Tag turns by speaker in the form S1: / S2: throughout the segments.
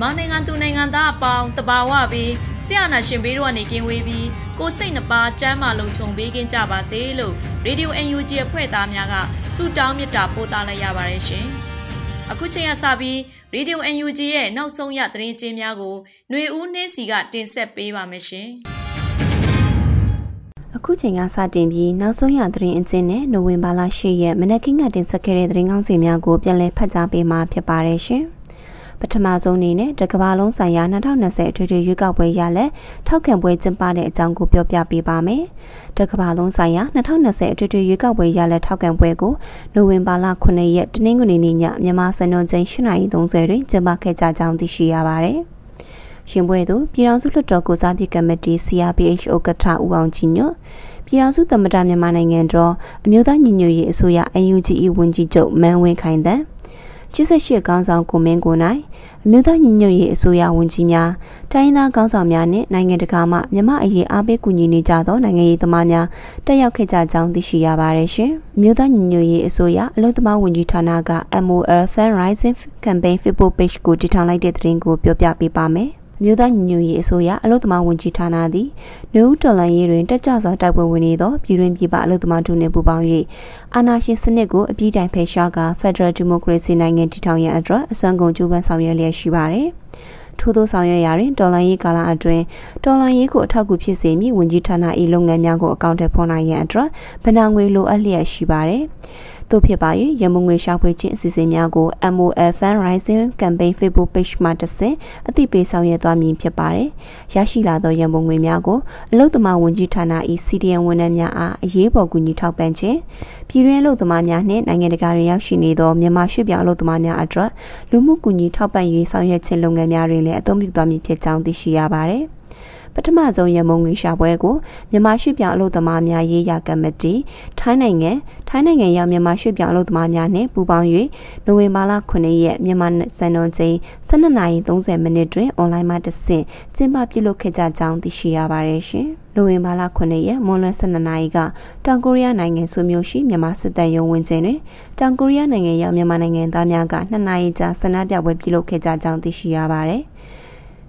S1: မြန်မာနိုင်ငံသူနိုင်ငံသားအပေါင်းတဘာဝပြီးဆရာနာရှင်ဘေးတို့ကနေကင်းဝေးပြီးကိုစိတ်နှပါစမ်းမလုံးခြုံပေးကင်းကြပါစေလို့ရေဒီယို UNG အဖွဲ့သားများကဆုတောင်းမေတ္တာပို့သလိုက်ရပါတယ်ရှင်။အခုချိန်ကစပြီးရေဒီယို UNG ရဲ့နောက်ဆုံးရသတင်းကြေးများကိုຫນွေဦးနှင်းစီကတင်ဆက်ပေးပါမယ်ရှင်။
S2: အခုချိန်ကစတင်ပြီးနောက်ဆုံးရသတင်းအကျဉ်းနဲ့နိုဝင်ဘာလ10ရက်မနက်ခင်းကတင်ဆက်ခဲ့တဲ့သတင်းကောင်းစီများကိုပြန်လည်ဖတ်ကြားပေးမှာဖြစ်ပါတယ်ရှင်။ ပထမဆုံးအနေနဲ့တကဘာလုံးဆိုင်ရာ2020အထွေထွေရွေးကောက်ပွဲရလက်ထောက်ခံပွဲကျင်းပတဲ့အကြောင်းကိုပြောပြပေးပါမယ်။တကဘာလုံးဆိုင်ရာ2020အထွေထွေရွေးကောက်ပွဲရလက်ထောက်ခံပွဲကိုနိုဝင်ဘာလ9ရက်တနင်္ဂနွေနေ့ညမြန်မာစံတော်ချိန်8:30တွင်ကျင်းပခဲ့ကြကြောင်းသိရှိရပါတယ်။ရှင်ပွဲသို့ပြည်ထောင်စုလွှတ်တော်ကိုစားပြုကမတီ CRPH ဥက္ကဋ္ဌဦးအောင်ကြည်ညွတ်ပြည်ထောင်စုသမ္မတမြန်မာနိုင်ငံတော်အမျိုးသားညီညွတ်ရေးအစိုးရ UNG ဝန်ကြီးချုပ်မန်းဝင်းခိုင်တန်း 88ခေါင်းဆောင်ကိုမင်းကိုနိုင်အမျိုးသားညီညွတ်ရေးအစိုးရဝန်ကြီးများတိုင်းသားခေါင်းဆောင်များနဲ့နိုင်ငံတကာမှမြမအရေးအားပေးကူညီနေကြသောနိုင်ငံရေးသမားများတက်ရောက်ခဲ့ကြကြောင်းသိရှိရပါတယ်ရှင်။အမျိုးသားညီညွတ်ရေးအစိုးရအလို့သမားဝန်ကြီးဌာနက MOL Fan Rising Campaign Facebook Page ကိုတည်ထောင်လိုက်တဲ့သတင်းကိုပြောပြပေးပါမယ်။ မြို့သားညီညွတ်ရေးအစိုးရအလုသမားဝန်ကြီးဌာနသည်နှုတ်တော်လန်ရေးတွင်တက်ကြစွာတိုက်ပွဲဝင်နေသောပြည်တွင်းပြည်ပအလုသမားတို့နှင့်ပူးပေါင်း၍အာဏာရှင်စနစ်ကိုအပြည့်တိုင်ဖယ်ရှားကာ Federal Democracy နိုင်ငံတည်ထောင်ရန်အတွက်အစွမ်းကုန်ကြိုးပမ်းဆောင်ရွက်လျက်ရှိပါသည်ထို့သောဆောင်ရွက်ရာတွင်တော်လန်ရေးကာလအတွင်းတော်လန်ရေးကိုအထောက်အကူဖြစ်စေမည့်ဝန်ကြီးဌာန၏လုပ်ငန်းများကိုအကောင့်ထဲဖော်နိုင်ရန်အတွက်ဗဏ္ဍာငွေလိုအပ်လျက်ရှိပါသည်။ သို့ဖြစ်ပါ၍ရမုံငွေရှာဖွေခြင်းအစီအစဉ်များကို MOL Fan Rising Campaign Facebook Page မှာတဆင့်အသိပေးဆောင်ရွက်သွားမည်ဖြစ်ပါတယ်။ရရှိလာသောရမုံငွေများကိုအလုသမာဝန်ကြီးဌာန၏ CDN ဝန်ထမ်းများအားအရေးပေါ်ကူညီထောက်ပံ့ခြင်းပြည်တွင်းအလုသမားများနှင့်နိုင်ငံတကာတွင်ရောက်ရှိနေသောမြန်မာရွှေ့ပြောင်းအလုသမားများအတွက်လူမှုကူညီထောက်ပံ့ရေးဆောင်ရွက်ခြင်းလုပ်ငန်းများတွင်လည်းအသုံးပြုသွားမည်ဖြစ်ကြောင်းသိရှိရပါတယ်။ ပထမဆုံးရမုံငွေရှာပွဲကိုမြန်မာရွှေ့ပြောင်းအလုပ်သမားများရေးရာကမတီထိုင်းနိုင်ငံထိုင်းနိုင်ငံရောက်မြန်မာရွှေ့ပြောင်းအလုပ်သမားများနှင့်ပူးပေါင်း၍နိုဝင်ဘာလ9ရက်မြန်မာစံတော်ချိန်12:30မိနစ်တွင်အွန်လိုင်းမှာတဆင့်ကျင်းပပြုလုပ်ခဲ့ကြကြောင်းသိရှိရပါတယ်ရှင်။နိုဝင်ဘာလ9ရက်မွန်လွဲ12နာရီကတောင်ကိုရီးယားနိုင်ငံဆွေမျိုးရှိမြန်မာစစ်တပ်ရုံးဝင်ခြင်းတွင်တောင်ကိုရီးယားနိုင်ငံရောက်မြန်မာနိုင်ငံသားများက2နာရီကြာဆန္ဒပြပွဲပြုလုပ်ခဲ့ကြကြောင်းသိရှိရပါတယ်။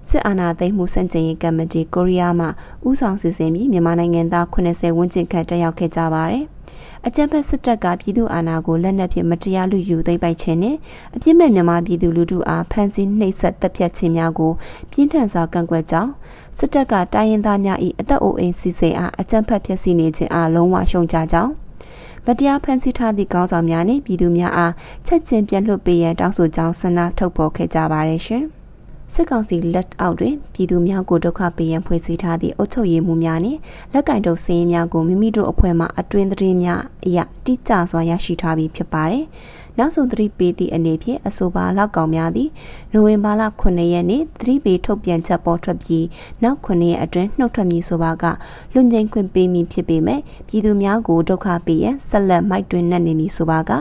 S2: စစ်အာဏာသိမ်းမှုစန့်ကျင်ရေးကမတီကိုရီးယားမှဥဆောင်စီစဉ်ပြီးမြန်မာနိုင်ငံသား80ဝန်းကျင်ခန့်တက်ရောက်ခဲ့ကြပါတယ်။အကြမ်းဖက်စစ်တပ်ကပြည်သူအာဏာကိုလက်နက်ဖြင့်မတရားလူယူသိမ်းပိုက်ခြင်းနဲ့အပြစ်မဲ့မြန်မာပြည်သူလူထုအားဖမ်းဆီးနှိပ်စက်တပ်ဖြတ်ခြင်းများကိုပြင်းထန်စွာကန့်ကွက်ကြောင်းစစ်တပ်ကတိုင်းရင်းသားများ၏အသက်အိုးအိမ်စီစဉ်အားအကြမ်းဖက်ဖျက်ဆီးနေခြင်းအားလုံးဝရှုံချကြောင်းမတရားဖမ်းဆီးထားသည့်ကောင်းဆောင်များနှင့်ပြည်သူများအားချက်ချင်းပြန်လွှတ်ပေးရန်တောင်းဆိုကြောင်းဆန္ဒထုတ်ဖော်ခဲ့ကြပါတယ်ရှင်။ စစ်ကောင်စီလက်အောက်တွင်ပြည်သူများကိုဒုက္ခပေးရန်ဖွဲ့စည်းထားသည့်အုပ်ချုပ်ရေးမှုများနှင့်လက်ကင်တုပ်စင်းများကိုမိမိတို့အဖွဲ့မှအတွင်းသတင်းများအရတိကျစွာရရှိထားပြီးဖြစ်ပါတယ်။ နောက်ဆုံးသတိပေးသည့်အနေဖြင့်အဆိုပါလောက်ကောင်များသည်နိုဝင်ဘာလ9ရက်နေ့သတိပေးထုတ်ပြန်ချက်ပေါ်ထွက်ပြီးနောက်9ရက်အတွင်းနှုတ်ထွက်မည်ဆိုပါကလွန်ကျင်ခွင့်ပေးမည်ဖြစ်ပေမဲ့ပြည်သူများကိုဒုက္ခပေးရန်ဆက်လက်မိုက်တွင်နှက်နေမည်ဆိုပါက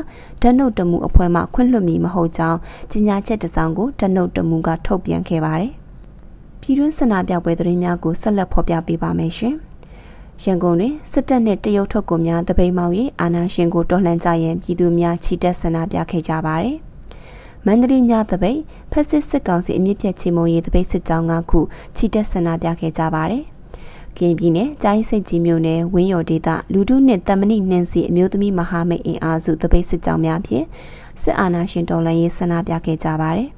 S2: ဓာတ်နှုတ်တမှုအဖွဲ့မှခွင့်လွှတ်မည်မဟုတ်ကြောင်းကြေညာချက်တစ်စောင်ကိုဓာတ်နှုတ်တမှုကထုတ်ပြန်ခဲ့ပါတယ်ပြည်တွင်းစနာပြပွဲသတင်းများကိုဆက်လက်ဖော်ပြပေးပါမယ်ရှင်။ ရန်ကုန်တွင်စစ်တပ်နှင့်တရုတ်ထုတ်ကိုများတပိန်မောင်၍အာဏာရှင်ကိုတော်လှန်ကြရန်ပြည်သူများချီတက်ဆန္ဒပြခဲ့ကြပါသည်။မန္တလေးညတပိတ်ဖက်စစ်စစ်ကောင်စီအမြင့်ပြတ်ချေမုံရေးတပိတ်စစ်ကြောင်းကခုချီတက်ဆန္ဒပြခဲ့ကြပါသည်။ကင်းပြည်နယ်ကြားစိတ်ကြီးမြို့နယ်ဝင်းရော်ဒေသလူထုနှင့်တမဏိနှင်းစီအမျိုးသမီးမဟာမိတ်အင်အားစုတပိတ်စစ်ကြောင်းများဖြင့်စစ်အာဏာရှင်တော်လှန်ရေးဆန္ဒပြခဲ့ကြပါတယ်။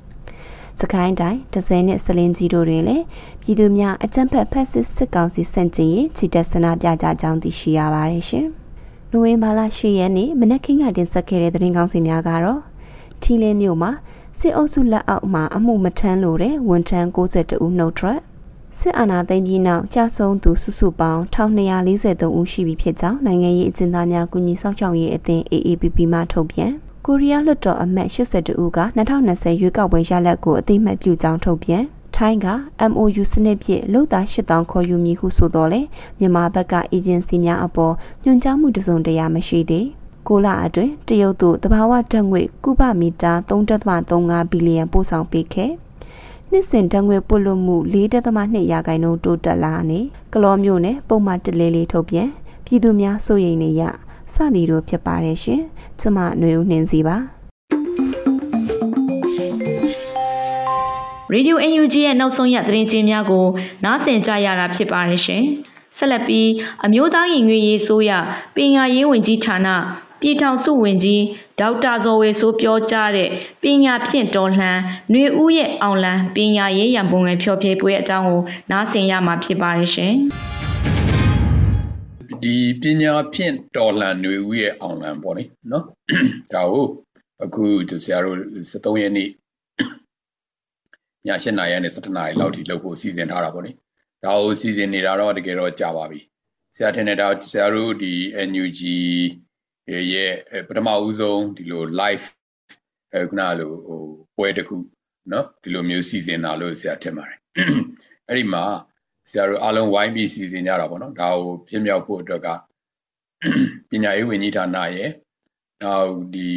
S2: စကိုင်းတိုင်းဒဇယ်နဲ့စလင်းကြီးတို့တွင်လည်းပြည်သူများအကြမ်းဖက်ဖက်စစ်စစ်ကောင်စီစန့်ကျင်ရေးချီတက်ဆန္ဒပြကြကြောင်းသိရှိရပါတယ်ရှင်။နိုဝင်ဘာလ10ရက်နေ့မနက်ခင်းကတင်ဆက်ခဲ့တဲ့သတင်းကောင်းစီများကတော့ထီလင်းမြို့မှာစစ်အုပ်စုလက်အောက်မှာအမှုမထမ်းလို့တဲ့ဝန်ထမ်း62ဦးနှုတ်ထွက်စစ်အာဏာသိမ်းပြီးနောက်ကြာဆုံးသူစုစုပေါင်း1243ဦးရှိပြီဖြစ်ကြောင်းနိုင်ငံရေးအကျဉ်းသားများကုညီဆောင်ချောင်ရေးအသင်း AAPP မှထုတ်ပြန် ကိုရီးယားလွှတ်တော်အမတ်82ဦးက2020ရွေးကောက်ပွဲရလဒ်ကိုအသိမှတ်ပြုကြောင်းထုတ်ပြန်ထိုင်းက MOU စနစ်ဖြင့်လုံသား8000ခေါ်ယူမည်ဟုဆိုတော့လေမြန်မာဘက်ကအေဂျင်စီများအပေါ်ညွှန်ကြားမှုတစုံတရာမရှိသေးကိုလာအတွင်းတရုတ်တို့တဘာဝဓာတ်ငွေကုပမီတာ3.35ဘီလီယံပို့ဆောင်ပေးခဲ့နှစ်စဉ်ဓာတ်ငွေပို့လို့မှု4.2ရာခိုင်နှုန်းတိုးတက်လာနေကလောမျိုးနဲ့ပုံမှန်တလေးလေးထုတ်ပြန်ပြည်သူများစိုးရိမ်နေရစသည်တို့ဖြစ်ပါတယ်ရှင် ကျမຫນွေဦးနှင်းစီပါ
S1: ရေဒီယို UNG ရဲ့နောက်ဆုံးရသတင်းကြေးများကိုနားဆင်ကြရတာဖြစ်ပါတယ်ရှင်ဆက်လက်ပြီးအမျိုးသားရင်ငွေရေးဆိုရပညာရေးဝန်ကြီးဌာနပြည်ထောင်စုဝန်ကြီးဒေါက်တာဇော်ဝေဆိုပြောကြားတဲ့ပညာဖြင့်တော်လှန်ຫນွေဦးရဲ့အောင်လံပညာရေးရန်ပုံငယ်ဖြောဖြေပွဲအကြောင်းကိုနားဆင်ရမှာဖြစ်ပါတယ်ရှင်
S3: ဒီပညာဖြင့်တော်လှန်ຫນွေဦးရဲ့အောင်လံပေါ့လေနော်ဒါကိုအခုဆရာတို့73ရက်နေ့ည7:00နာရီနဲ့7:00နာရီလောက်ထိလုပ်ဖို့စီစဉ်ထားတာပေါ့လေဒါကိုစီစဉ်နေတာတော့တကယ်တော့ကြာပါပြီဆရာထင်တယ်ဒါဆရာတို့ဒီ NUG ရဲ့ပထမဦးဆုံးဒီလို live အဲခုနလိုဟိုပွဲတစ်ခုเนาะဒီလိုမျိုးစီစဉ်တာလို့ဆရာထင်ပါတယ်အဲ့ဒီမှာ ဆရာတို့အားလုံးဝိုင်းပြီးစီစဉ်ကြတာပေါ့နော်ဒါကိုပြည့်မြောက်ဖို့အတွက်ကပညာရေးဝန်ကြီးဌာနရဲ့နောက်ဒီ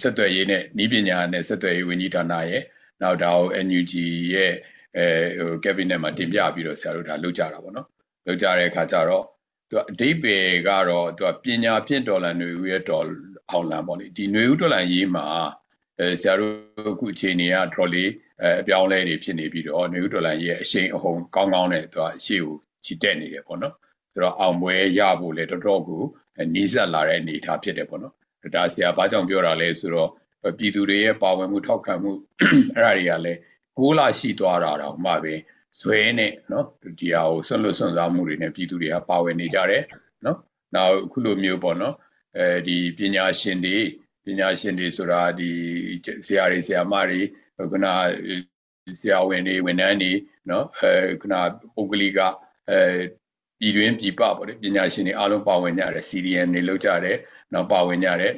S3: ဆက်သွယ်ရေးနဲ့ဤပညာနဲ့ဆက်သွယ်ရေးဝန်ကြီးဌာနရဲ့နောက်ဒါကို NUG ရဲ့အဲဟို cabinet မှာတင်ပြပြီးတော့ဆရာတို့ဒါလုပ်ကြတာပေါ့နော်လုပ်ကြတဲ့အခါကျတော့သူအဓိပ္ပာယ်ကတော့သူကပညာဖြင့်ဒေါ်လာຫນွေဦးရဲ့ဒေါ်အောင်လံပေါ့လေဒီຫນွေဦးဒေါ်လာရေးမှာအဲ ဆရာတို့အခုအခြေအနေကဒေါ်လေးအဲအပြောင်းလဲတွေဖြစ်နေပြီးတော့ຫນွေဦးဒေါ်လာရေးအရှိန်အဟုန်ကောင်းကောင်းနဲ့သူကရှေ့ကိုချီတက်နေတယ်ပေါ့နော်ဆိုတော့အောင်ပွဲရဖို့လေတော်တော်ကိုနီးစပ်လာတဲ့အနေအထားဖြစ်တယ်ပေါ့နော်ဒါဆရာဘာကြောင့်ပြောတာလဲဆိုတော့ပြည်သူတွေရဲ့ပါဝင်မှုထောက်ခံမှုအဲ့ဒါတွေကလည်း6လရှိသွားတာတော့မှပဲဇွဲနဲ့နော်ဒီဟာကိုဆွန့်လွတ်ဆွန့်စားမှုတွေနဲ့ပြည်သူတွေကပါဝင်နေကြတယ်နော်နောက်အခုလိုမျိုးပေါ့နော်အဲဒီပညာရှင်တွေ ပညာရှင်တွေဆိုတာဒီဆရာတွေဆရာမတွေခုနဆရာဝန်တွေဝန်ထမ်းတွေနော်အဲခုနပုဂ္ဂလိကအဲပြည်တွင်းပြည်ပပေါ့လေပညာရှင်တွေအားလုံးပါဝင်ကြတယ် CDN တွေလောက်ကြတယ်နောက်ပါဝင်ကြတယ်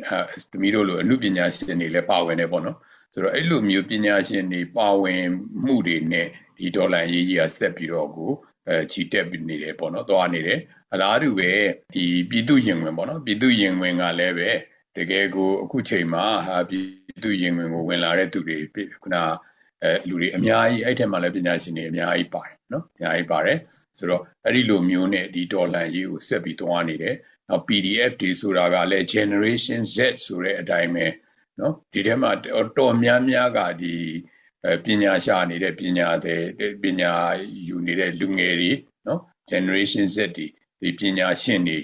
S3: သမီးတို့လိုအမှုပညာရှင်တွေလည်းပါဝင်တယ်ပေါ့နော်ဆိုတော့အဲ့လိုမျိုးပညာရှင်တွေပါဝင်မှုတွေနဲ့ဒီဒေါ်လာရေးကြီးကဆက်ပြီးတော့ကိုအဲချီတက်ပြီးနေတယ်ပေါ့နော်သွားနေတယ်အလားတူပဲဒီပြည်သူရင်ဝင်ပေါ့နော်ပြည်သူရင်ဝင်ကလည်းပဲ တကယ်ကိုအခုချိန်မှာဟာပြည်သူရင်ဝင်ကိုဝင်လာတဲ့သူတွေခုနအဲလူတွေအများကြီးအဲ့ထက်မှလည်းပညာရှင်တွေအများကြီးပါတယ်နော်အများကြီးပါတယ်ဆိုတော့အဲ့ဒီလိုမျိုးနဲ့ဒီဒေါ်လာရေးကိုဆက်ပြီးသွားနေတယ်နောက် PDF တွေဆိုတာကလည်း generation Z ဆိုတဲ့အတိုင်းပဲနော်ဒီထဲမှာတော်များများကဒီပညာရှာနေတဲ့ပညာသည်ပညာယူနေတဲ့လူငယ်တွေနော် generation Z တွေဒီပညာရှင်တွေ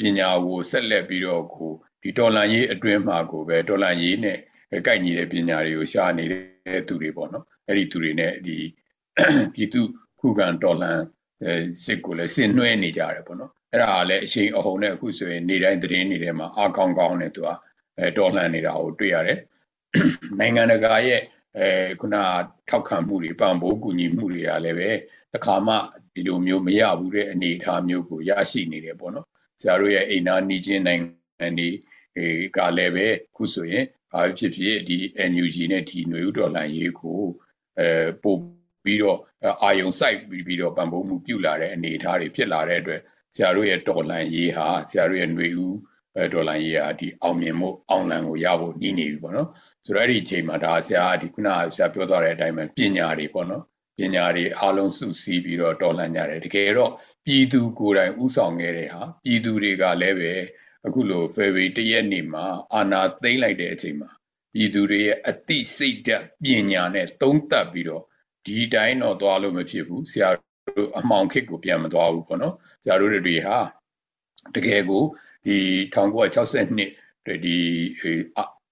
S3: ပညာကိုဆက်လက်ပြီးတော့ကို ဒီတော်လန်ရေးအတွင်းမှာကိုပဲတော်လန်ရေးနဲ့ကိုက်ညီတဲ့ပညာတွေကိုရှာနေတဲ့သူတွေပေါ့နော်အဲ့ဒီသူတွေနဲ့ဒီပြည်သူခုခံတော်လန်စစ်ကိုလည်းဆင်နွှဲနေကြတယ်ပေါ့နော်အဲ့ဒါကလည်းအချိန်အဟုန်နဲ့အခုဆိုရင်နေတိုင်းသတင်းတွေထဲမှာအကောင်းကောင်းနဲ့သူကအဲတော်လှန်နေတာကိုတွေ့ရတယ်နိုင်ငံတကာရဲ့အဲခုနထောက်ခံမှုတွေပံ့ပိုးကူညီမှုတွေကလည်းပဲတခါမှဒီလိုမျိုးမရဘူးတဲ့အနေအထားမျိုးကိုရရှိနေတယ်ပေါ့နော်ဆရာတို့ရဲ့အိမ်နာနီးချင်းနိုင်ငံတွေ ကလည်းပဲခုဆိုရင်ဘာဖြစ်ဖြစ်ဒီ NUG နဲ့ဒီຫນွေဥဒေါ်လာရေးကိုအဲပို့ပြီးတော့အာယုံစိုက်ပြီးပြီးတော့ပံ့ပိုးမှုပြုလာတဲ့အနေအထားတွေဖြစ်လာတဲ့အတွက်ဆရာတို့ရဲ့တော်လန်ရေးဟာဆရာတို့ရဲ့ຫນွေဥဒေါ်လာရေးဟာဒီအောင်မြင်မှုအောင်လံကိုရဖို့ညှိနေပြီပေါ့နော်ဆိုတော့အဲ့ဒီအချိန်မှာဒါဆရာဒီခုနဆရာပြောသွားတဲ့အတိုင်းပဲပညာတွေပေါ့နော်ပညာတွေအားလုံးစုစည်းပြီးတော့တော်လှန်ကြတယ်တကယ်တော့ပြည်သူကိုယ်တိုင်ဥဆောင်ခဲ့တဲ့ဟာပြည်သူတွေကလည်းပဲ အခုလို February တရက်နေ့မှာအာဏာသိမ်းလိုက်တဲ့အချိန်မှာပြည်သူတွေရဲ့အသိစိတ်ဓာတ်ပညာနဲ့သုံးသပ်ပြီးတော့ဒီတိုင်းတော့သွားလို့မဖြစ်ဘူးဆရာတို့အမှောင်ခစ်ကိုပြန်မသွားဘူးပေါ့နော်ဆရာတို့တွေဟာတကယ်ကိုဒီ1962ဒီ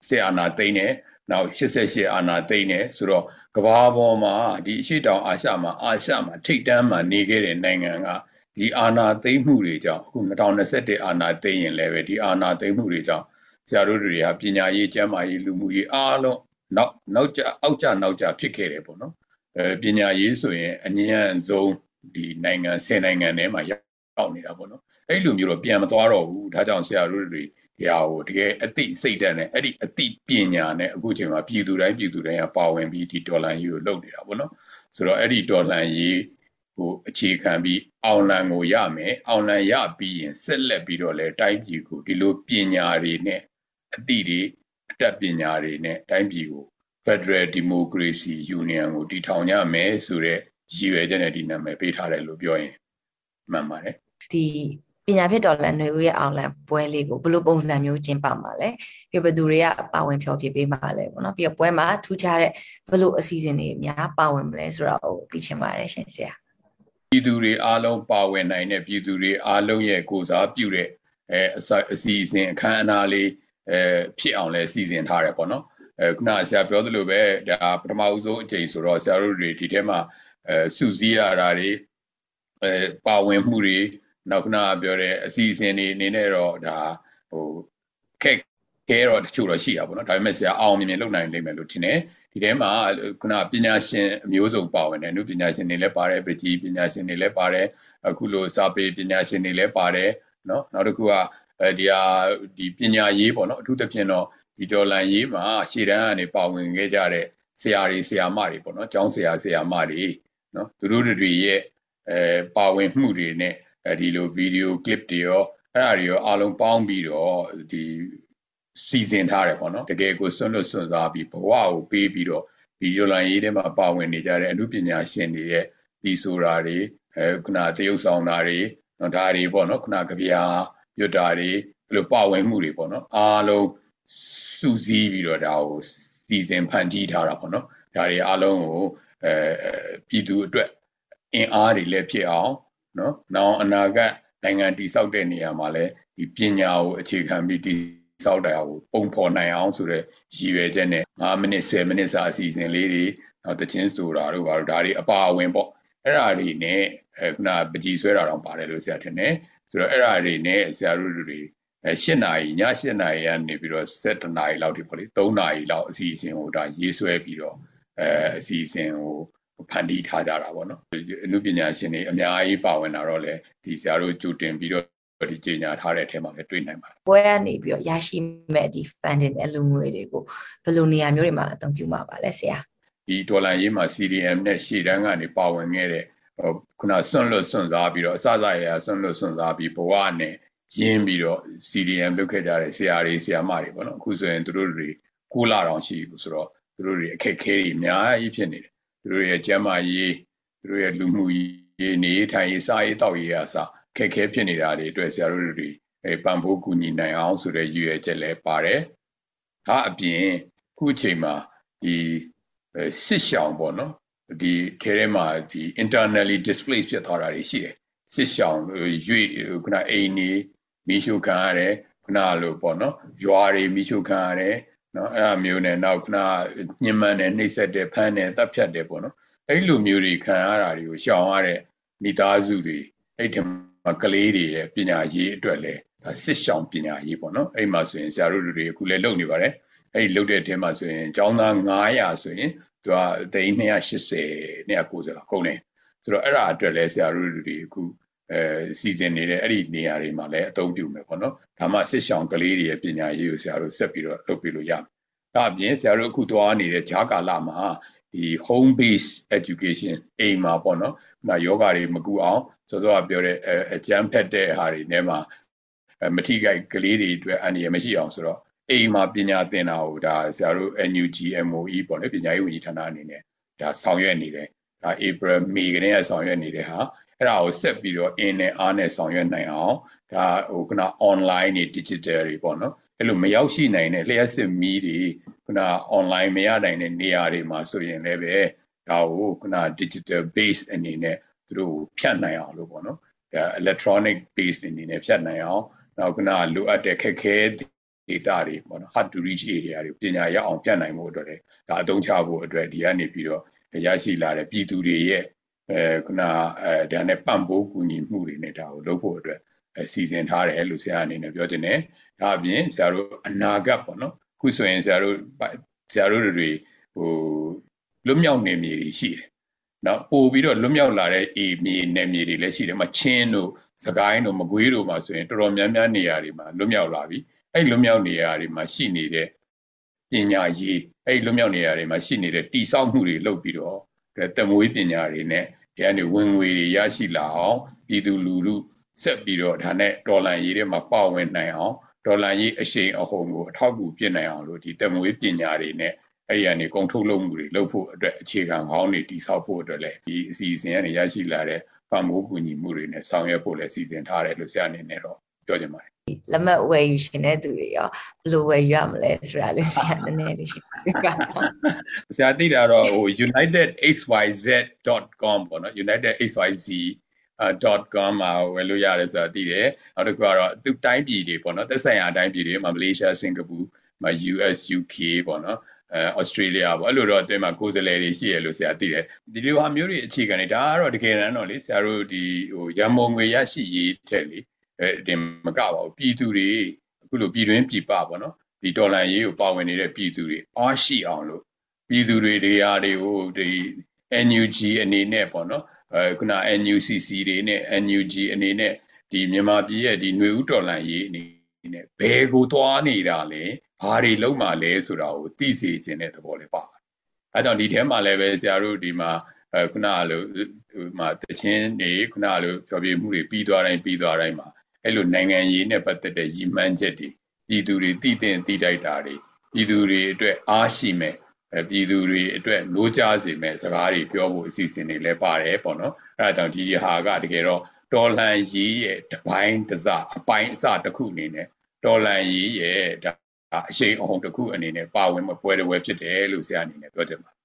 S3: ဆေအာနာသိန်းနဲ့နောက်88အာနာသိန်းနဲ့ဆိုတော့ကဘာပေါ်မှာဒီအရှိတောင်အာရှမှာအာရှမှာထိတ်တန်းမှာနေခဲ့တဲ့နိုင်ငံက ဒီအာနာသိမ်းမှုတွေကြောင့်အခု2021အာနာသိမ်းရင်လည်းပဲဒီအာနာသိမ်းမှုတွေကြောင့်ဆရာတို့တွေဟာပညာရေးကျန်းမာရေးလူမှုရေးအားလုံးနောက်နောက်ကျအောက်ကျနောက်ကျဖြစ်ခဲ့တယ်ပေါ့နော်အဲပညာရေးဆိုရင်အញ្ញံဆုံးဒီနိုင်ငံဆယ်နိုင်ငံထဲမှာရောက်နေတာပေါ့နော်အဲ့လိုမျိုးတော့ပြန်မသွားတော့ဘူးဒါကြောင့်ဆရာတို့တွေဒီဟာကိုတကယ်အသိစိတ်ဓာတ်နဲ့အဲ့ဒီအသိပညာနဲ့အခုချိန်မှာပြည်သူတိုင်းပြည်သူတိုင်းကပါဝင်ပြီးဒီဒေါ်လာကြီးကိုလုပ်နေတာပေါ့နော်ဆိုတော့အဲ့ဒီဒေါ်လာကြီး ကိုအခြေခံပြီးအောင်လံကိုရမယ်အောင်လံရပြီးရင်ဆက်လက်ပြီးတော့လဲတိုင်းပြည်ကိုဒီလိုပညာတွေနဲ့အသိတွေအတတ်ပညာတွေနဲ့တိုင်းပြည်ကို Federal Democracy Union ကိုတည်ထောင်ကြမယ်ဆိုတဲ့ရည်ရွယ်ချက်နဲ့ဒီနာမည်ပေးထားတယ်လို့ပြောရင်မှန်ပါတယ်
S4: ဒီပညာဖြစ်တော်လန်ຫນွေဦးရဲ့အောင်လံပွဲလေးကိုဘယ်လိုပုံစံမျိုးကျင်းပမှာလဲပြီးဘယ်သူတွေကပါဝင်ဖျော်ဖြေပေးမှာလဲပေါ့နော်ပြီးတော့ပွဲမှာထူးခြားတဲ့ဘယ်လိုအစီအစဉ်တွေများပါဝင်မလဲဆိုတာကိုသိချင်ပါတယ်ရှင်ဆရာ
S3: ပြည်သူတွေအားလုံးပါဝင်နိုင်တဲ့ပြည်သူတွေအားလုံးရဲ့ကိုစားပြုတဲ့အဲအစီအစဉ်အခမ်းအနားလေးအဲဖြစ်အောင်လဲစီစဉ်ထားတယ်ပေါ့နော်အဲခုနဆရာပြောသလိုပဲဒါပထမဦးဆုံးအချိန်ဆိုတော့ဆရာတို့တွေဒီထဲမှာအဲစုစည်းရတာတွေအဲပါဝင်မှုတွေနောက်ခုနပြောတဲ့အစီအစဉ်တွေအနေနဲ့တော့ဒါဟိုခက်ခဲတော့တချို့တော့ရှိတာပေါ့နော်ဒါပေမဲ့ဆရာအောင်မြင်မြင်လုပ်နိုင်လိမ့်မယ်လို့ထင်တယ် ဒီထဲမှာခုနပညာရှင်အမျိုးစုံပါဝင်တယ်နုပညာရှင်တွေလည်းပါတယ်ပရိပညာရှင်တွေလည်းပါတယ်အခုလိုစာပေပညာရှင်တွေလည်းပါတယ်နော်နောက်တစ်ခုကအဲဒီဟာဒီပညာရေးပေါ့နော်အထူးသဖြင့်တော့ဒီဒေါ်လာရေးမှာရှေ့တန်းကနေပါဝင်ခဲ့ကြတဲ့ဆရာတွေဆရာမတွေပေါ့နော်ကျောင်းဆရာဆရာမတွေနော်သူတို့တွေရဲ့အဲပါဝင်မှုတွေနဲ့အဲဒီလိုဗီဒီယိုကလစ်တွေရောအဲ့ဒါတွေရောအားလုံးပေါင်းပြီးတော့ဒီ စီစဉ်ထားတယ်ပေါ့နော်တကယ်ကိုစွန့်လွတ်စွန့်စားပြီးဘဝကိုပေးပြီးတော့ဒီယိုလိုင်းရေးထဲမှာပါဝင်နေကြတဲ့အမှုပညာရှင်တွေရဲ့ဒီဆိုတာတွေအဲခုနတရုပ်ဆောင်တာတွေနော်ဒါတွေပေါ့နော်ခုနကဗျာရွတ်တာတွေအဲ့လိုပါဝင်မှုတွေပေါ့နော်အားလုံးစုစည်းပြီးတော့ဒါကိုစီစဉ်ဖန်တီးထားတာပေါ့နော်ဒါတွေအားလုံးကိုအဲပြည်သူအတွက်အင်အားတွေလည်းဖြစ်အောင်နော်နောက်အနာဂတ်နိုင်ငံတည်ဆောက်တဲ့နေရာမှာလည်းဒီပညာကိုအခြေခံပြီးတည် ဆောက်တာကိုပုံဖော်နိုင်အောင်ဆိုတဲ့ရည်ရွယ်ချက်နဲ့9မိနစ်10မိနစ်စာအစီအစဉ်လေးတွေနောက်တချင်းဆိုတာတို့ဘာလို့ဒါတွေအပါအဝင်ပေါ့အဲ့ဓာတွေနဲ့အဲခုနပကြီးဆွဲတာတော့ပါတယ်လို့ဆရာထင်တယ်ဆိုတော့အဲ့ဓာတွေနဲ့ဆရာတို့တွေအဲ၈နာရီည၈နာရီကနေပြီးတော့7နာရီလောက်ထိပေါ့လေ3နာရီလောက်အစီအစဉ်ကိုဒါရေးဆွဲပြီးတော့အဲအစီအစဉ်ကိုဖန်တီးထားကြတာပေါ့နော်အနုပညာရှင်တွေအများကြီးပါဝင်လာတော့လေဒီဆရာတို့ကြိုတင်ပြီးတော့ ဒီကြေညာထားတဲ့အထက်မှာလည်းတွေ့နိုင်ပါတယ်
S4: ပွဲကနေပြီးတော့ရရှိမဲ့ဒီ funding အလူငွေတွေကိုဘယ်လိုနေရာမျိုးတွေမှာအသုံးပြုမှာပါလဲဆရာ
S3: ဒီဒေါ်လာရေးမှာ CDM နဲ့ရှေ့တန်းကနေပါဝင်ခဲ့တဲ့ခုနဆွန့်လွတ်ဆွန့်စားပြီးတော့အစစရရဆွန့်လွတ်ဆွန့်စားပြီးဘဝနဲ့ရင်းပြီးတော့ CDM လုပ်ခဲ့ကြတဲ့ဆရာတွေဆရာမတွေပေါ့နော်အခုဆိုရင်သူတို့တွေကိုလာတောင်ရှိဘူးဆိုတော့သူတို့တွေအခက်ခဲတွေအများကြီးဖြစ်နေတယ်သူတို့ရဲ့ကျန်းမာရေးသူတို့ရဲ့လူမှုရေးနေထိုင်ရေးစားရေးတောက်ရေးအစား ခက်ခဲဖြစ်နေတာတွေအတွက်ဆရာတို့တွေအဲပံ့ပိုးကူညီနိုင်အောင်ဆိုတဲ့ရည်ရွယ်ချက်လည်းပါတယ်။ဒါအပြင်ခုအချိန်မှာဒီစစ်ရှောင်ပေါ့နော်ဒီထဲထဲမှာဒီ internally displaced ဖြစ်သွားတာတွေရှိတယ်။စစ်ရှောင်ရွေခုနအိမ်နေမိရှုခံရတယ်ခုနလိုပေါ့နော်ရွာတွေမိရှုခံရတယ်နော်အဲ့အမျိုးနဲ့နောက်ခုနညှဉ်းပန်းတယ်နှိပ်စက်တယ်ဖမ်းတယ်တပ်ဖြတ်တယ်ပေါ့နော်အဲ့လိုမျိုးတွေခံရတာတွေကိုရှောင်ရတဲ့မိသားစုတွေအဲ့ဒီမှာ ကလေးတွေရဲ့ပညာရေးအတွက်လည်းဒါစစ်ရှောင်ပညာရေးပေါ့နော်အဲ့မှာဆိုရင်ဆရာတို့တွေအခုလည်းလုပ်နေပါတယ်အဲ့ဒီလုပ်တဲ့အထဲမှာဆိုရင်ကျောင်းသား900ဆိုရင်သူကသိန်း280 290လောက်ကုန်တယ်ဆိုတော့အဲ့ဒါအတွက်လည်းဆရာတို့တွေအခုအဲစီစဉ်နေတဲ့အဲ့ဒီနေရာတွေမှာလည်းအသုံးပြုမယ်ပေါ့နော်ဒါမှစစ်ရှောင်ကလေးတွေရဲ့ပညာရေးကိုဆရာတို့ဆက်ပြီးတော့လုပ်ပြလို့ရမယ်ဒါအပြင်ဆရာတို့အခုသွားနေတဲ့ဂျာကာလာမှာ ဒီ home base education အိမ်မှာပေါ့နော်။ဒါယောဂတွေမကူအောင်စောစောကပြောတဲ့အကျန်းဖက်တဲ့ဟာတွေနဲ့မှမထိခိုက်ကလေးတွေအတွက်အန္တရာယ်မရှိအောင်ဆိုတော့အိမ်မှာပညာသင်တာကိုဒါဆရာတို့ NUG MOE ပေါ့လေပညာရေးဝန်ကြီးဌာနအနေနဲ့ဒါဆောင်ရွက်နေတယ်။ဒါ April May ကနေ့ဆောင်ရွက်နေတဲ့ဟာအဲ့ဒါကိုဆက်ပြီးတော့အင်းနဲ့အားနဲ့ဆောင်ရွက်နိုင်အောင်ဒါဟိုကန online တွေ digital တွေပေါ့နော် အဲ့လိုမရောက်ရှိနိုင်တဲ့လျှက်စစ်မီးတွေခုန online မရနိုင်တဲ့နေရာတွေမှာဆိုရင်လည်းပဲဒါကိုခုန digital base အနေနဲ့သူတို့ဖြတ်နိုင်အောင်လို့ပေါ့နော်ဒါ electronic base အနေနဲ့ဖြတ်နိုင်အောင်နောက်ခုနလိုအပ်တဲ့ခက်ခဲ data တွေပေါ့နော် hard to reach area တွေပညာရအောင်ပြတ်နိုင်မှုအတွက်လည်းဒါအသုံးချဖို့အတွက်ဒီကနေပြီးတော့ရရှိလာတဲ့ပြည်သူတွေရဲ့အဲခုနအဲဒါနဲ့ပံ့ပိုးကူညီမှုတွေနဲ့ဒါကိုလုပ်ဖို့အတွက်စီစဉ်ထားတယ်လို့ဆရာအနေနဲ့ပြောတင်တယ်။ ဒါအပြင်ဆရာတို့အနာဂတ်ပေါ့နော်ခုဆိုရင်ဆရာတို့ဆရာတို့တွေဟိုလွတ်မြောက်နေမြေတွေရှိတယ်။နော်ပို့ပြီးတော့လွတ်မြောက်လာတဲ့အေမြေနယ်မြေတွေလည်းရှိတယ်။မချင်းတို့စကိုင်းတို့မကွေးတို့မှာဆိုရင်တော်တော်များများနေရာတွေမှာလွတ်မြောက်လာပြီ။အဲ့လွတ်မြောက်နေရာတွေမှာရှိနေတဲ့ပညာရေးအဲ့လွတ်မြောက်နေရာတွေမှာရှိနေတဲ့တိဆောက်မှုတွေလုပ်ပြီးတော့တမွေးပညာတွေနဲ့ဒီကနေဝင်ငွေတွေရရှိလာအောင်ပြည်သူလူထုဆက်ပြီးတော့ဒါနဲ့ဒေါ်လာရေးတွေမှာပါဝင်နိုင်အောင် ဒေါ်လာရေးအရှိန်အဟုန်ကိုအထောက်အကူပြနိုင်အောင်လို့ဒီတမွေးပညာတွေနဲ့အဲ့ဒီကနေကုန်ထုတ်လုပ်မှုတွေလုပ်ဖို့အတွက်အခြေခံကောင်းတွေတည်ဆောက်ဖို့အတွက်လည်းဒီအစီအစဉ်ကနေရရှိလာတဲ့ပံ့ပိုးကူညီမှုတွေနဲ့ဆောင်ရွက်ဖို့လည်းစီစဉ်ထားတယ်လို့ဆရာအနေနဲ့တော့ပြောချင်ပါတယ်
S4: လက်မှတ်ဝယ်ယူရှင်တဲ့သူတွေရောဘယ်လိုဝယ်ယူရမလဲဆိုတာလေးဆရာနည်းနည်းလေးရှင်းပြပါ
S3: ဆရာသိတာတော့ဟို unitedxyz.com ပေါ့နော် unitedxyz .com မှာဝယ်လို့ရတယ်ဆိုတာသိတယ်နောက်တစ်ခုကတော့သူတိုင်းပြည်တွေပေါ့နော်သက်ဆိုင်ရာတိုင်းပြည်တွေမှာမလေးရှားစင်ကာပူမှာ US UK ပေါ့နော်အဲဩစတြေးလျပေါ့အဲ့လိုတော့အတွင်းမှာကိုယ်စားလှယ်တွေရှိရလို့ဆရာသိတယ်ဒီလိုဟာမျိုးတွေအခြေခံနေဒါကတော့တကယ်တမ်းတော့လေဆရာတို့ဒီဟိုရန်မုံငွေရရှိရေးထက်လေအဲဒီမကပါဘူးပြည်သူတွေအခုလိုပြည်တွင်းပြည်ပပေါ့နော်ဒီဒေါ်လာရေးကိုပါဝင်နေတဲ့ပြည်သူတွေအားရှိအောင်လို့ပြည်သူတွေတရားတွေကိုဒီ NUG အနေနဲ့ပေါ့နော် အဲခုန NUCC တွေနဲ့ NUG အနေနဲ့ဒီမြန်မာပြည်ရဲ့ဒီຫນွေဥတော်လန်ရေးအနေနဲ့ဘယ်ကိုသွားနေတာလဲဘာတွေလုံးမှလဲဆိုတာကိုသိစေခြင်းတဲ့သဘောလေးပါအဲကြောင့်ဒီထဲမှာလည်းပဲဆရာတို့ဒီမှာအဲခုနလိုဟိုမှာတခြင်းနေခုနလိုဖြောပြမှုတွေပြီးသွားတိုင်းပြီးသွားတိုင်းမှာအဲ့လိုနိုင်ငံရေးနဲ့ပတ်သက်တဲ့ရည်မှန်းချက်တွေပြည်သူတွေတည်တင်တည်တိုက်တာတွေပြည်သူတွေအတွက်အားရှိမဲ့ ပြည်သူတွေအတွက်လိုးကြစေမဲ့စကားတွေပြောဖို့အစီအစဉ်တွေလည်းပါတယ်ပေါ့နော်အဲဒါကြောင့်ဒီဟာကတကယ်တော့တော်လန်ရေးရဲ့တပိုင်းတစအပိုင်းအစတစ်ခုအနေနဲ့တော်လန်ရေးရဲ့ဒါအရှိန်အဟုန်တစ်ခုအနေနဲ့ပါဝင်မပွဲတပွဲဖြစ်တယ်လို့ဆရာအနေနဲ့ပြောချင်ပါတယ်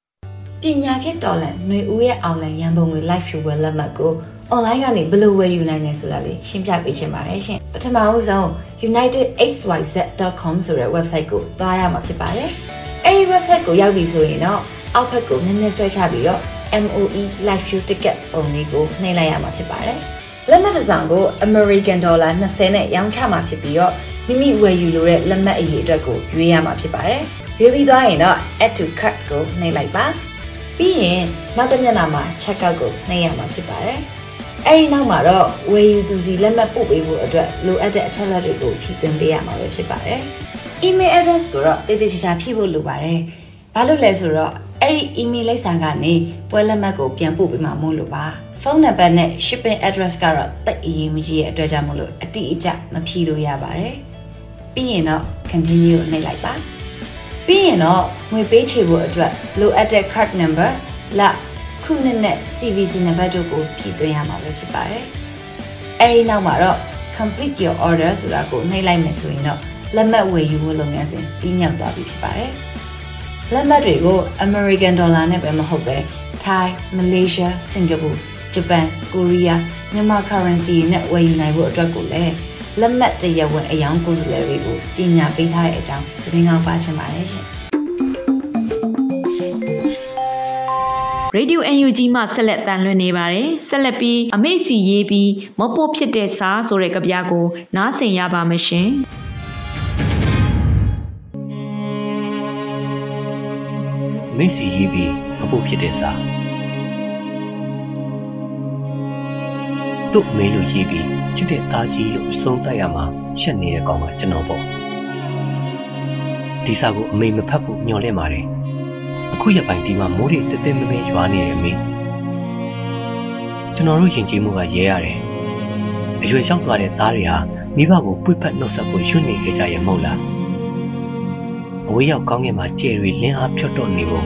S4: ပညာဖြစ်တော်လန်ຫນွေဦးရဲ့အောင်လန်ရန်ပုံငွေ live show ဝယ်လက်မှတ်ကို online ကနေဘယ်လိုဝယ်ယူနိုင်လဲဆိုတာလေးရှင်းပြပေးချင်ပါတယ်ရှင်ပထမအဆုံး unitedxyz.com ဆိုတဲ့ website ကိုသွားရမှာဖြစ်ပါတယ် အဲဒီ website ကိုရောက်ပြီဆိုရင်တော့အောက်ဘက်ကိုနည်းနည်းဆွဲချပြီးတော့ MOE live show ticket ပုံလေးကိုနှိပ်လိုက်ရမှာဖြစ်ပါတယ်လက်မှတ်တစ်စောင်ကို American Dollar 20နဲ့ရောင်းချမှာဖြစ်ပြီးတော့မိမိဝယ်ယူလိုတဲ့လက်မှတ်အရေးအတွက်ကိုရွေးရမှာဖြစ်ပါတယ်ရွေးပြီးသွားရင်တော့ add to cart ကိုနှိပ်လိုက်ပါပြီးရင်နောက်တစ်မျက်နှာမှာ check out ကိုနှိပ်ရမှာဖြစ်ပါတယ်အဲဒီနောက်မှာတော့ဝယ်ယူသူစီလက်မှတ်ပို့ပေးဖို့အတွက်လိုအပ်တဲ့အချက်အလက်တွေကိုဖြည့်သွင်းပေးရမှာပဲဖြစ်ပါတယ်။ email address ကိုတော့တည်တည်ချာချာဖြည့်ဖို့လိုပါတယ်။ဘာလို့လဲဆိုတော့အဲ့ဒီ email လိပ်စာကနေပွဲလက်မှတ်ကိုပြန်ပို့ပေးမှာမို့လို့ပါ။ဖုန်းနံပါတ်နဲ့ shipping address ကတော့တိတ်အရေးမကြီးရဲ့အတွက်ကြောင့်မလို့အတိအကျမဖြည့်လို့ရပါတယ်။ပြီးရင်တော့ continue နှိပ်လိုက်ပါ။ပြီးရင်တော့ငွေပေးချေဖို့အတွက်လိုအပ်တဲ့ card number လခုနှစ်နဲ့ CVC နံပါတ်တို့ကိုဖြည့်သွင်းရမှာပဲဖြစ်ပါတယ်။အဲဒီနောက်မှာတော့ complete your order ဆိုတာကိုနှိပ်လိုက်မယ်ဆိုရင်တော့ လက်မှတ်ဝယ်ယူဖို့လုပ်ငန်းစဉ်ပြီးမြောက်သွားပြီဖြစ်ပါတယ်။လက်မှတ်တွေကို American Dollar နဲ့ပဲမဟုတ်ပဲ Thai, Malaysia, Singapore, Japan, Korea မြန်မာ currency နဲ့ဝယ်ယူနိုင်ဖို့အတွက်ကိုလည်းလက်မှတ်တရဝယ်အယောင်ကိုယ်စားလှယ်တွေကိုကြီးညာပေးထားတဲ့အကြောင်းသတင်းကောင်းပါချင်ပါတယ်ရှင်။
S1: Radio UNG မှဆက်လက်တန်လွှင့်နေပါတယ်ဆက်လက်ပြီးအမေ့စီရေးပြီးမပို့ဖြစ်တဲ့စာဆိုတဲ့ကြပြကိုနားဆင်ရပါမရှင်
S5: မေ့စီရေးပြီးမပို့ဖြစ်တဲ့စာတို့မေးလို့ရေးပြီးချစ်တဲ့သားကြီးလို့အဆုံးသတ်ရမှာရှက်နေတဲ့ကောင်ကကျွန်တော်ပေါ့ဒီစာကိုအမေမဖတ်ဖို့ညှော်လင့်ပါတယ်အခုရပိုင်းဒီမှာမိုးတွေတက်တက်မမဲရွာနေတယ်မေကျွန်တော်တို့ယဉ်ကျေးမှုကရဲရတယ်အရွယ်ရောက်သွားတဲ့သားတွေဟာမိဘကိုပွေ့ဖက်နှုတ်ဆက်ဖို့ရွှေ့နေခဲ့ကြရမဟုတ်လား အဝေးရောက်ကောင်းကင်မှာကြယ်တွေလင်းအားဖြတ်တော့နေဖို့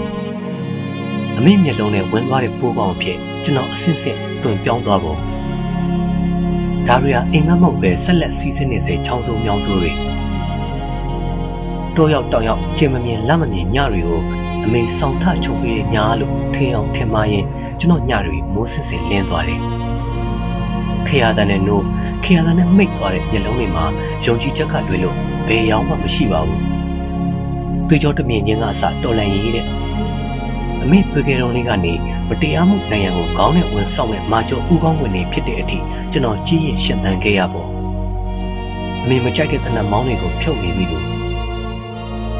S5: အမေမျက်လုံးနဲ့ဝင်သွားတဲ့ပိုးပေါင်းဖြစ်ကျွန်တော်အဆင့်ဆင့်တွင်ပြောင်းသွားဖို့ဒါတွေဟာအိမ်မက်မဟုတ်ပဲဆက်လက်စီးဆင်းနေစေချောင်းစုံမြောင်းစုံတွေတော့ရောက်တောင်ရောက်ကျင်မမြင်လက်မမြင်ညတွေကိုအမေဆောင်ထချုပ်ပေးတဲ့ညာလို့ထင်အောင်ထင်မှရင်ကျွန်တော်ညတွေမိုးဆင်းဆင်းလင်းသွားတယ်ခရသာနဲ့နိုးခရသာနဲ့မိတ်သွားတဲ့မျက်လုံးတွေမှာယုံကြည်ချက်ကတွေ့လို့ဘယ်ရောက်မှမရှိပါဘူး တွေ့ကြောတမြင်ချင်းကအစတော်လန်ရေးတဲ့အမေသွေးကဲတော်လေးကနေမတရားမှုနိုင်ငံကိုခေါင်းနဲ့ဝင်ဆောင်မဲ့မာကျော်ဥကောင်းဝင်နေဖြစ်တဲ့အထိကျွန်တော်ကြီးရင်ရှင်းတန်ခဲ့ရပေါ့အမေမကြိုက်တဲ့တနတ်မောင်းတွေကိုဖြုတ်နေပြီလို့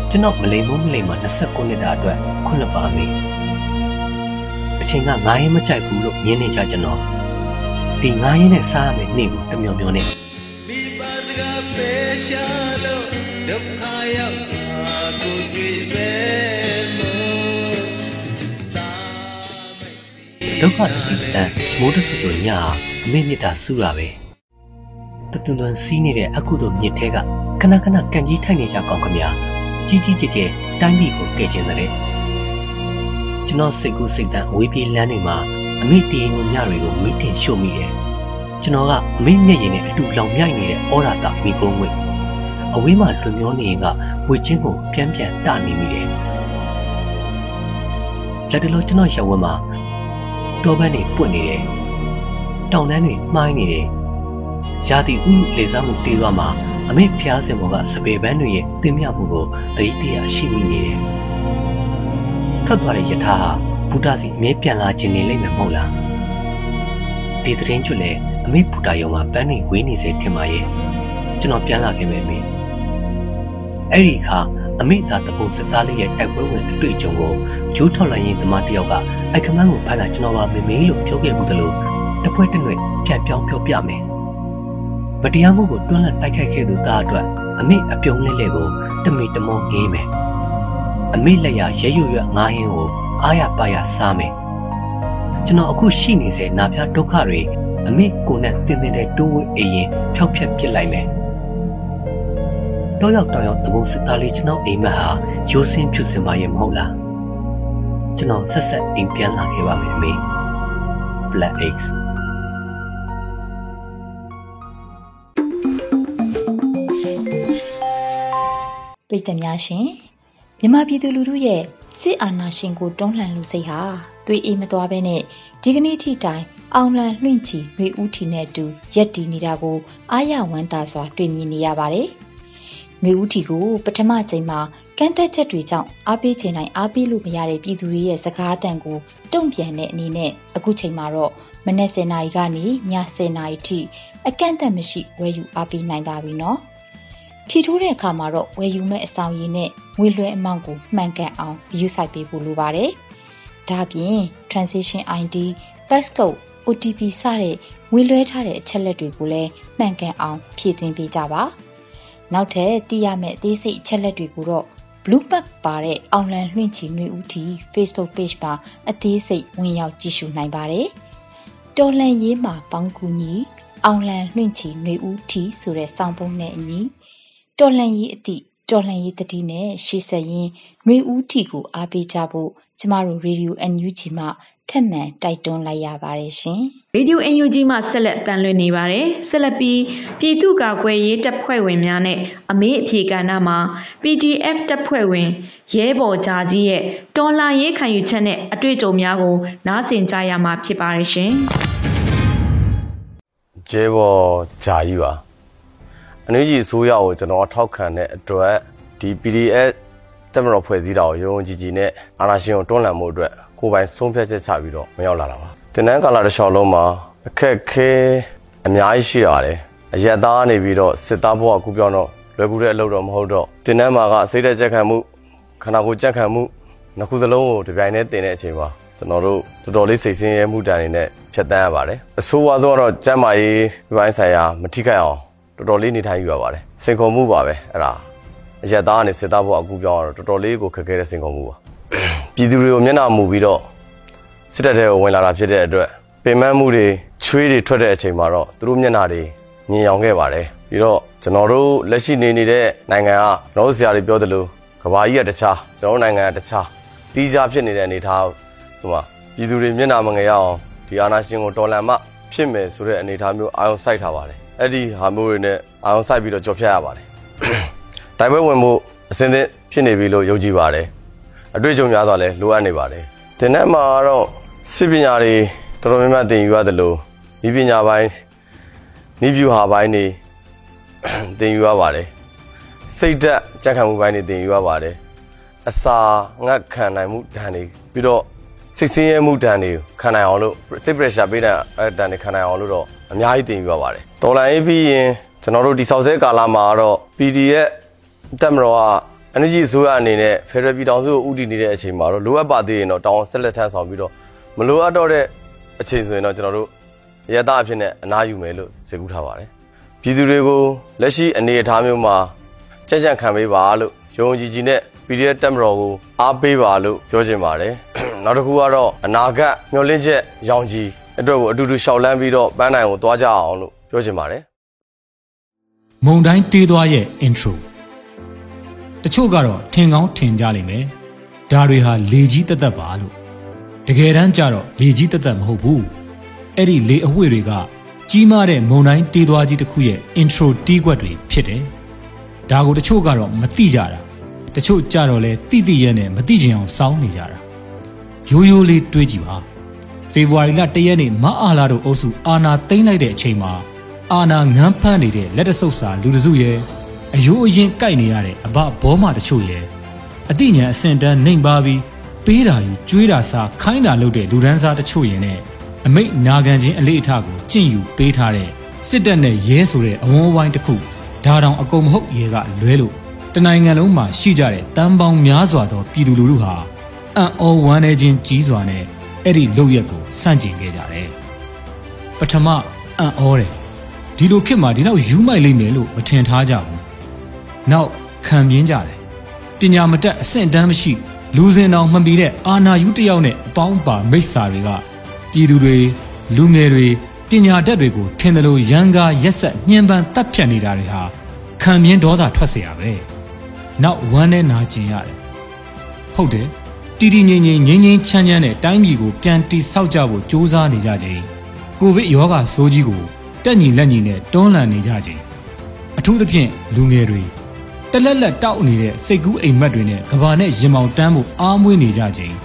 S5: ကျွန်တော်မလိမ်မမလိမ်မ29နှစ်တာအတွက်ခွင့်လွှတ်ပါမေအချိန်ကငါရင်မကြိုက်ဘူးလို့ညင်းနေကြကျွန်တော်ဒီငါရင်နဲ့စားရမယ့်နေ့ကိုတမျောမျောနဲ့
S6: မိဘစကားပဲရှာလို့ဒုက္ခရောက်မှာကို
S5: ဒုက္ခတိတန်မိုးတဆူဆူညအမေမြစ်တာစူတာပဲတတွန်တွန်စီးနေတဲ့အကုသို့မြစ်ထဲကခဏခဏကန်ကြီးထိုက်နေကြကောင်းခမညာကြီးကြီးကျယ်ကျယ်တိုင်းပြည်ကိုကဲ့ကျင်တယ်ကျွန်တော်စိတ်ကူးစိတ်တန်အဝေးပြေးလမ်းတွေမှာအမေတည်ရင်ညတွေကိုမိတင်ရှို့မိတယ်ကျွန်တော်ကအမေမျက်ရည်နဲ့အတူလောင်မြိုက်နေတဲ့ဩရာတမိကုန်းဝဲအဝေးမှာလွန်မျောနေရင်ကဝေချင်းကိုပြန်ပြန်တနေမိတယ်လက်တလောကျွန်တော်ရောက်ဝဲမှာ တောပန်းတွေပွင့်နေတယ်။တောင်တန်းတွေမှိုင်းနေတယ်။ရာသီဥတုလေစားမှုတေးသွားမှာအမေဖျားစင်ဘောကစပယ်ပန်းတွေရဲ့တင်မြမှုကိုသတိတရားရှိမိနေတယ်။ထွက်သွားတဲ့ယထာဟာဘုဒ္ဓစီအမေပြန်လာခြင်းနေလိမ့်မယ်မဟုတ်လား။ဒီသတင်းကျွလည်းအမေဘုဒ္ဓယုံမှာပန်းတွေဝေးနေစေထင်ပါရဲ့။ကျွန်တော်ပြန်လာခဲ့မယ်အမေ။အဲ့ဒီအခါ အမိသားတပုတ်စသားလေးရဲ့တိုက်ပွဲဝင်အတွေ့အကြုံကိုဂျိုးထော်လိုင်းရင်သမားတယောက်ကအိုက်ခမန်းကိုဖမ်းတာကျွန်တော်ပါမေမေလို့ပြောခဲ့မှုသလိုတပွဲတနွေပြန်ပြောင်းပြောပြမယ်။မတရားမှုကိုတွန်းလှန်တိုက်ခိုက်ခဲ့သူသားအတွက်အမိအပြုံးလေးလေးကိုတမိတမောငေးမယ်။အမိလက်ရရဲရွရွငားဟင်းကိုအားရပါရစားမယ်။ကျွန်တော်အခုရှိနေစေနာပြဒုက္ခတွေအမိကိုနဲ့သင်သင်တဲ့တိုးဝေးအေးရင်ဖျောက်ဖျက်ပစ်လိုက်မယ်။ တော့ရောက်တော့ရောက်သဘုံစစ်သားလေးကျွန်တော်အိမ်မက်ဟာရိုးစင်းဖြူစင်ပါရဲ့မဟုတ်လားကျွန်တော်ဆက်ဆက်အိမ်ပြန်လာခဲ့ပါမယ်အမေ Black Eggs
S7: ပြည်သူများရှင်မြန်မာပြည်သူလူထုရဲ့စစ်အာဏာရှင်ကိုတွန်းလှန်လူစိတ်ဟာသွေးအေးမသွားဘဲနဲ့ဒီကနေ့ထိတိုင်အောင်လံလွင့်ချီနှွေဦးထီနဲ့အတူရက်တည်နေတာကိုအာရဝမ်းသာစွာတွေ့မြင်နေရပါတယ်။ ຫນွေဦးထီကိုပထမချိန်မှာကန့်သက်ချက်တွေကြောင့်အားပေးခြင်းတိုင်းအားပေးလို့မရတဲ့ပြည်သူတွေရဲ့စကားအတန်ကိုတုံ့ပြန်တဲ့အနေနဲ့အခုချိန်မှာတော့မနက်10:00နာရီကနေည10:00နာရီထိအကန့်အသတ်မရှိဝယ်ယူအားပေးနိုင်ပါပြီနော်ထီထိုးတဲ့အခါမှာတော့ဝယ်ယူမဲ့အဆောင်ရည်နဲ့ငွေလွှဲအမောင့်ကိုမှန်ကန်အောင်ယူဆိုင်ပေးဖို့လိုပါတယ်ဒါပြင် transition ID passcode OTP စတဲ့ငွေလွှဲထားတဲ့အချက်လက်တွေကိုလည်းမှန်ကန်အောင်ဖြည့်သွင်းပေးကြပါ နောက်ထပ်သိရမယ့်အသေးစိတ်အချက်လက်တွေကိုတော့ Blue Pack ပါတဲ့အောင်လံလွှင့်ချီနှွေဦးတီ Facebook Page မှာအသေးစိတ်ဝင်ရောက်ကြည့်ရှုနိုင်ပါတယ်။တော်လန်ရေးမှာပေါင်းကူညီအောင်လံလွှင့်ချီနှွေဦးတီဆိုတဲ့စောင်းပုံးနဲ့အညီတော်လန်ရေးအသည့် တော်လှန်ရေးတတိနဲ့ရှေ့ဆက်ရင်းနှွေဦးထီကိုအားပေးကြဖို့ကျမတို့ Radio NUG မှထက်မှန်တိုက်တွန်းလိုက်ရပါတယ်ရှင်။
S1: Radio NUG မှဆက်လက်တန်လွှင့်နေပါတယ်။ဆက်လက်ပြီးပြည်သူ့ကာကွယ်ရေးတပ်ဖွဲ့ဝင်များနဲ့အမေးအဖြေကဏ္ဍမှာ PDF တပ်ဖွဲ့ဝင်ရဲဘော်ဂျာကြီးရဲ့တော်လှန်ရေးခံယူချက်နဲ့အတွေ့အကြုံများကို နားဆင်ကြရမှာဖြစ်ပါတယ်ရှင်။
S8: ရဲဘော်ဂျာကြီးပါ။ အနည်းကြီးအစိုးရကိုကျွန်တော်ထောက်ခံတဲ့အတွက်ဒီ PDF တက်မတော်ဖွဲ့စည်းတာကိုရုံကြည်ကြည်နဲ့အာဏာရှင်ကိုတွန်းလှန်မှုအတွက်ကိုယ်ပိုင်ဆုံးဖြတ်ချက်ချပြီးတော့မရောက်လာတာပါတင်နန်းကာလာတစ်လျှောက်လုံးမှာအခက်ခဲအများကြီးရှိပါတယ်အရက်သားနေပြီးတော့စစ်သားဘဝကူပြောင်းတော့လွယ်ကူတဲ့အလုပ်တော့မဟုတ်တော့တင်နန်းမှာကစိတ်သက်ကြက်ခံမှုခန္ဓာကိုယ်ကြက်ခံမှုနှစ်ခုစလုံးကိုတပြိုင်တည်းတင်တဲ့အချိန်မှာကျွန်တော်တို့တော်တော်လေးစိတ်ဆင်းရဲမှုတန်နေနဲ့ဖြတ်တန်းရပါတယ်အဆိုးဝါးဆုံးကတော့ကျမ်းမာရေးပိုင်းဆိုင်ရာမထိခိုက်အောင် တော်တော်လေးနေထိုင်ယူရပါတယ်စိန်ခေါ်မှုပါပဲအဲ့ဒါအရက်သားနဲ့စစ်သားဘဝအကူပြောင်းတော့တော်တော်လေးကိုခက်ခဲတဲ့စိန်ခေါ်မှုပါပြည်သူတွေကိုမျက်နှာမူပြီးတော့စစ်တပ်တွေကိုဝင်လာတာဖြစ်တဲ့အတွက်ပင်မမှုတွေချွေးတွေထွက်တဲ့အချိန်မှာတော့သူတို့မျက်နှာတွေမြင်အောင်ခဲ့ပါတယ်ပြီးတော့ကျွန်တော်တို့လက်ရှိနေနေတဲ့နိုင်ငံကကျွန်တော်တို့ဆရာတွေပြောသလိုကဘာကြီးကတခြားကျွန်တော်တို့နိုင်ငံကတခြားတီးခြားဖြစ်နေတဲ့အနေအထားဟိုမှာပြည်သူတွေမျက်နှာမငယ်အောင်ဒီအာဏာရှင်ကိုတော်လှန်မှဖြစ်မယ်ဆိုတဲ့အနေအထားမျိုးအာရုံစိုက်ထားပါတယ် အဲ့ဒီဟာမျိုးတွေနဲ့အာရုံစိုက်ပြီးတော့ကြော်ဖြတ်ရပါတယ်တိုင်ပွဲဝင်မှုအစင်းသင့်ဖြစ်နေပြီလို့ယုံကြည်ပါတယ်အတွေ့အကြုံများစွာလည်းလိုအပ်နေပါတယ်။တင်တဲ့မှာတော့စစ်ပညာတွေတော်တော်များများသင်ယူရတယ်လို့ဤပညာပိုင်းဤဗျူဟာပိုင်းနေသင်ယူရပါတယ်စိတ်ဓာတ်ကြက်ခံမှုပိုင်းနေသင်ယူရပါတယ်အစာငတ်ခံနိုင်မှုဓာတ်တွေပြီးတော့စိတ်ဆင်းရဲမှုဓာတ်တွေခံနိုင်အောင်လို့စိတ် pressure ပေးတဲ့ဓာတ်တွေခံနိုင်အောင်လို့တော့ အများကြီးသင်ယူရပါတယ်တော်လိုင်းပြီးရင်ကျွန်တော်တို့ဒီဆောက်ဆဲကာလမှာတော့ PDF တက်မတော်က energy ဆိုရအနေနဲ့ Federal ပြည်ထောင်စုကိုဥတည်နေတဲ့အချိန်မှာတော့လိုအပ်ပါသေးရင်တော့တောင်းဆက်လက်ထမ်းဆောင်ပြီးတော့မလိုအပ်တော့တဲ့အချိန်ဆိုရင်တော့ကျွန်တော်တို့ရတအဖြစ်နဲ့အနားယူမယ်လို့စေကူးထားပါတယ်ပြည်သူတွေကိုလက်ရှိအနေအထားမျိုးမှာကြက်ကြံခံပေးပါလို့ရုံကြီးကြီးနဲ့ PDF တက်မတော်ကိုအားပေးပါလို့ပြောချင်ပါတယ်နောက်တစ်ခုကတော့အနာဂတ်မျှော်လင့်ချက်ရောင်ကြီး အတွက်ကိုအတူတူရှောက်လန်းပြီးတော့ပန်းနိုင်ကိုသွားကြအောင်လို့ပြောချင်ပါတယ်
S9: မုံတိုင်းတေးသွားရဲ့ intro တချို့ကတော့ထင်ကောင်းထင်ကြလိမ့်မယ်ဒါတွေဟာလေကြီးတက်တက်ပါလို့တကယ်တမ်းကျတော့လေကြီးတက်တက်မဟုတ်ဘူးအဲ့ဒီလေအဝှေ့တွေကကြီးမားတဲ့မုံတိုင်းတေးသွားကြီးတစ်ခုရဲ့ intro တီးခွက်တွေဖြစ်တယ်ဒါကိုတချို့ကတော့မသိကြတာတချို့ကြတော့လဲတိတိရဲနဲ့မသိချင်အောင်စောင်းနေကြတာရိုးရိုးလေးတွေးကြည့်ပါ ဖေဖော်ဝါရီလ၁ရက်နေ့မအားလာတို့အုပ်စုအာနာသိမ့်လိုက်တဲ့အချိန်မှာအာနာငန်းဖမ်းနေတဲ့လက်တဆုပ်စာလူတစုရဲ့အယိုးအရင်ကြိုက်နေရတဲ့အဘဘောမတချို့ရဲ့အတိညာအစင်တန်းနှိမ်ပါပြီးပေးတာယူကျွေးတာစားခိုင်းတာလုပ်တဲ့လူဒန်းစားတချို့ရဲ့နဲ့အမိတ်နာခံခြင်းအလေးအထားကိုကျင့်ယူပေးထားတဲ့စစ်တပ်နဲ့ရဲဆိုတဲ့အဝန်းဝိုင်းတစ်ခုဒါတောင်အကုန်မဟုတ်ရဲကလွဲလို့တနိုင်ငံလုံးမှာရှိကြတဲ့တန်ပေါင်းများစွာသောပြည်သူလူထုဟာအံ့ဩဝမ်းနည်းခြင်းကြီးစွာနဲ့ အဲ့ဒီလုပ်ရက်ကိုစန့်ကျင်ခဲ့ကြတယ်ပထမအံ့ဩတယ်ဒီလိုခေတ်မှာဒီလောက်ယူမိုက်လိမ့်မယ်လို့မထင်ထားကြဘူးနောက်ခံပြင်းကြတယ်ပညာမတက်အဆင့်တန်းမရှိလူစင်တော်မှန်ပြီးတဲ့အာနာယူတယောက်နဲ့အပေါင်းပါမိစ္ဆာတွေကပြည်သူတွေလူငယ်တွေပညာတတ်တွေကိုထင်တယ်လို့ရန်ကားရက်ဆက်ညှဉ်းပန်းတပ်ဖြတ်နေတာတွေဟာခံပြင်းဒေါသထွက်เสียရပဲနောက်ဝမ်းနဲ့နာကျင်ရတယ်ဟုတ်တယ် တီတီငိမ့်ငိမ့်ငိမ့်ငိမ့်ချမ်းချမ်းနဲ့တိုင်းပြည်ကိုပြန်တိဆောက်ကြဖို့စ조사နေကြခြင်းကိုဗစ်ရောဂါဆိုးကြီးကိုတက်ညီလက်ညီနဲ့တွန်းလှန်နေကြခြင်းအထူးသဖြင့်လူငယ်တွေတလက်လက်တောက်နေတဲ့စိတ်ကူးအိမ်မက်တွေနဲ့ကဘာနဲ့ရင်မောင်တန်းမှုအားမွေးနေကြခြင်း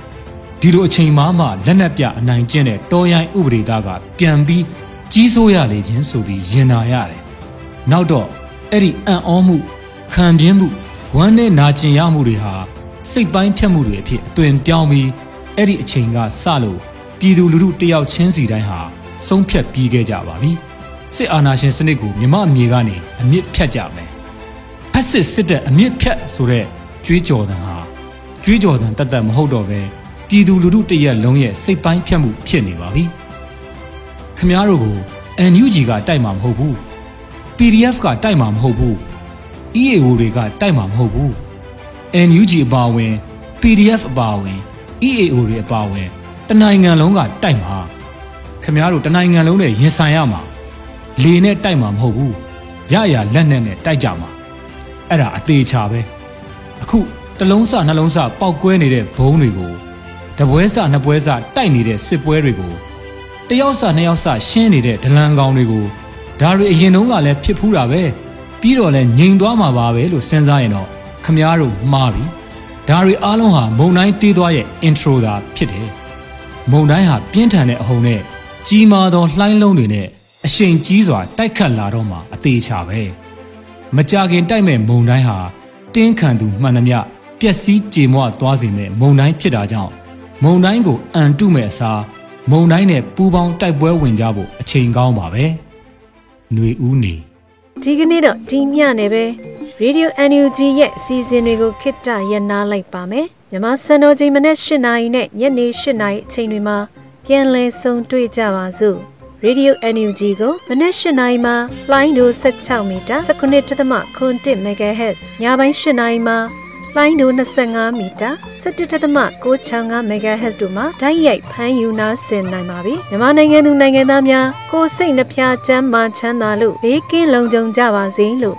S9: ဒီလိုအချိန်မှမှလက်နက်ပြအနိုင်ကျင့်တဲ့တော်ရိုင်းဥပဒေသားကပြန်ပြီးကြီးစိုးရလေခြင်းဆိုပြီးရင်နာရတယ်နောက်တော့အဲ့ဒီအံ့ဩမှုခံပြင်းမှုဝမ်းနဲ့နာကျင်ရမှုတွေဟာ စိတ်ပိုင်းဖြတ်မှုတွေအဖြစ်အသွင်ပြောင်းပြီးအဲ့ဒီအချိန်ကစလို့ပြည်သူလူထုတယောက်ချင်းစီတိုင်းဟာဆုံးဖြတ်ပြီးခဲ့ကြပါပြီစစ်အာဏာရှင်စနစ်ကိုမြမအမြေကနေအမြင့်ဖြတ်ကြမယ်ဖက်စစ်စစ်တဲ့အမြင့်ဖြတ်ဆိုတဲ့ကြွေးကြော်တန်ဟာကြွေးကြော်တန်တတ်တတ်မဟုတ်တော့ပဲပြည်သူလူထုတရက်လုံးရဲ့စိတ်ပိုင်းဖြတ်မှုဖြစ်နေပါပြီခမားတို့ကို NUG ကတိုက်မှာမဟုတ်ဘူး PDF ကတိုက်မှာမဟုတ်ဘူး EAO တွေကတိုက်မှာမဟုတ်ဘူး NUG အပါအဝင် PDF အပါအဝင် EAO တွေအပါအဝင်တနိုင်ငံလုံးကတိုက်မှာခမားတို့တနိုင်ငံလုံးနဲ့ရင်ဆိုင်ရမှာလေနဲ့တိုက်မှာမဟုတ်ဘူးရရလက်နဲ့နဲ့တိုက်ကြမှာအဲ့ဒါအသေးချာပဲအခုတလုံးစနှလုံးစပောက်ကွဲနေတဲ့ဘုံတွေကိုတပွဲစနှစ်ပွဲစတိုက်နေတဲ့စစ်ပွဲတွေကိုတယောက်စနှစ်ယောက်စရှင်းနေတဲ့ဒလန်ကောင်တွေကိုဒါတွေအရင်တုန်းကလည်းဖြစ်ဖူးတာပဲပြီးတော့လည်းငြိမ်သွားမှာပါပဲလို့စဉ်းစားရင်တော့ ခမားတို့မှားပြီဒါတွေအားလုံးဟာမုံတိုင်းတေးသွားရဲ့ intro သာဖြစ်တယ်မုံတိုင်းဟာပြင်းထန်တဲ့အဟုန်နဲ့ကြီးမားသောလှိုင်းလုံးတွေနဲ့အရှိန်ကြီးစွာတိုက်ခတ်လာတော့မှအသေးချာပဲမကြခင်တိုက်မဲ့မုံတိုင်းဟာတင်းခံသူမှန်သမျှပျက်စီးကြေမွသွားစေမဲ့မုံတိုင်းဖြစ်တာကြောင့်မုံတိုင်းကိုအန်တုမဲ့အစားမုံတိုင်းနဲ့ပူပေါင်းတိုက်ပွဲဝင်ကြဖို့အချိန်ကောင်းပါပဲຫນွေဦးနေ
S10: ဒီကနေ့တော့ဒီညနေပဲ Radio NUG ရဲ့အစီအစဉ်တွေကိုခਿੱတရနာလိုက်ပါမယ်မြန်မာစံတော်ချိန်မနေ့၈နာရီနဲ့ညနေ၈နာရီအချိန်တွေမှာပြန်လည်ဆုံတွေ့ကြပါစို့ Radio NUG ကိုမနေ့၈နာရီမှာလိုင်းဒို16မီတာ19.7 MHz ညပိုင်း၈နာရီမှာလိုင်းဒို25မီတာ17.665 MHz တို့မှာဓာတ်ရိုက်ဖမ်းယူနာဆင်နိုင်ပါပြီမြန်မာနိုင်ငံသူနိုင်ငံသားများကိုယ်စိတ်နှဖျားချမ်းမာချမ်းသာလို့ဘေးကင်းလုံခြုံကြပါစေလို့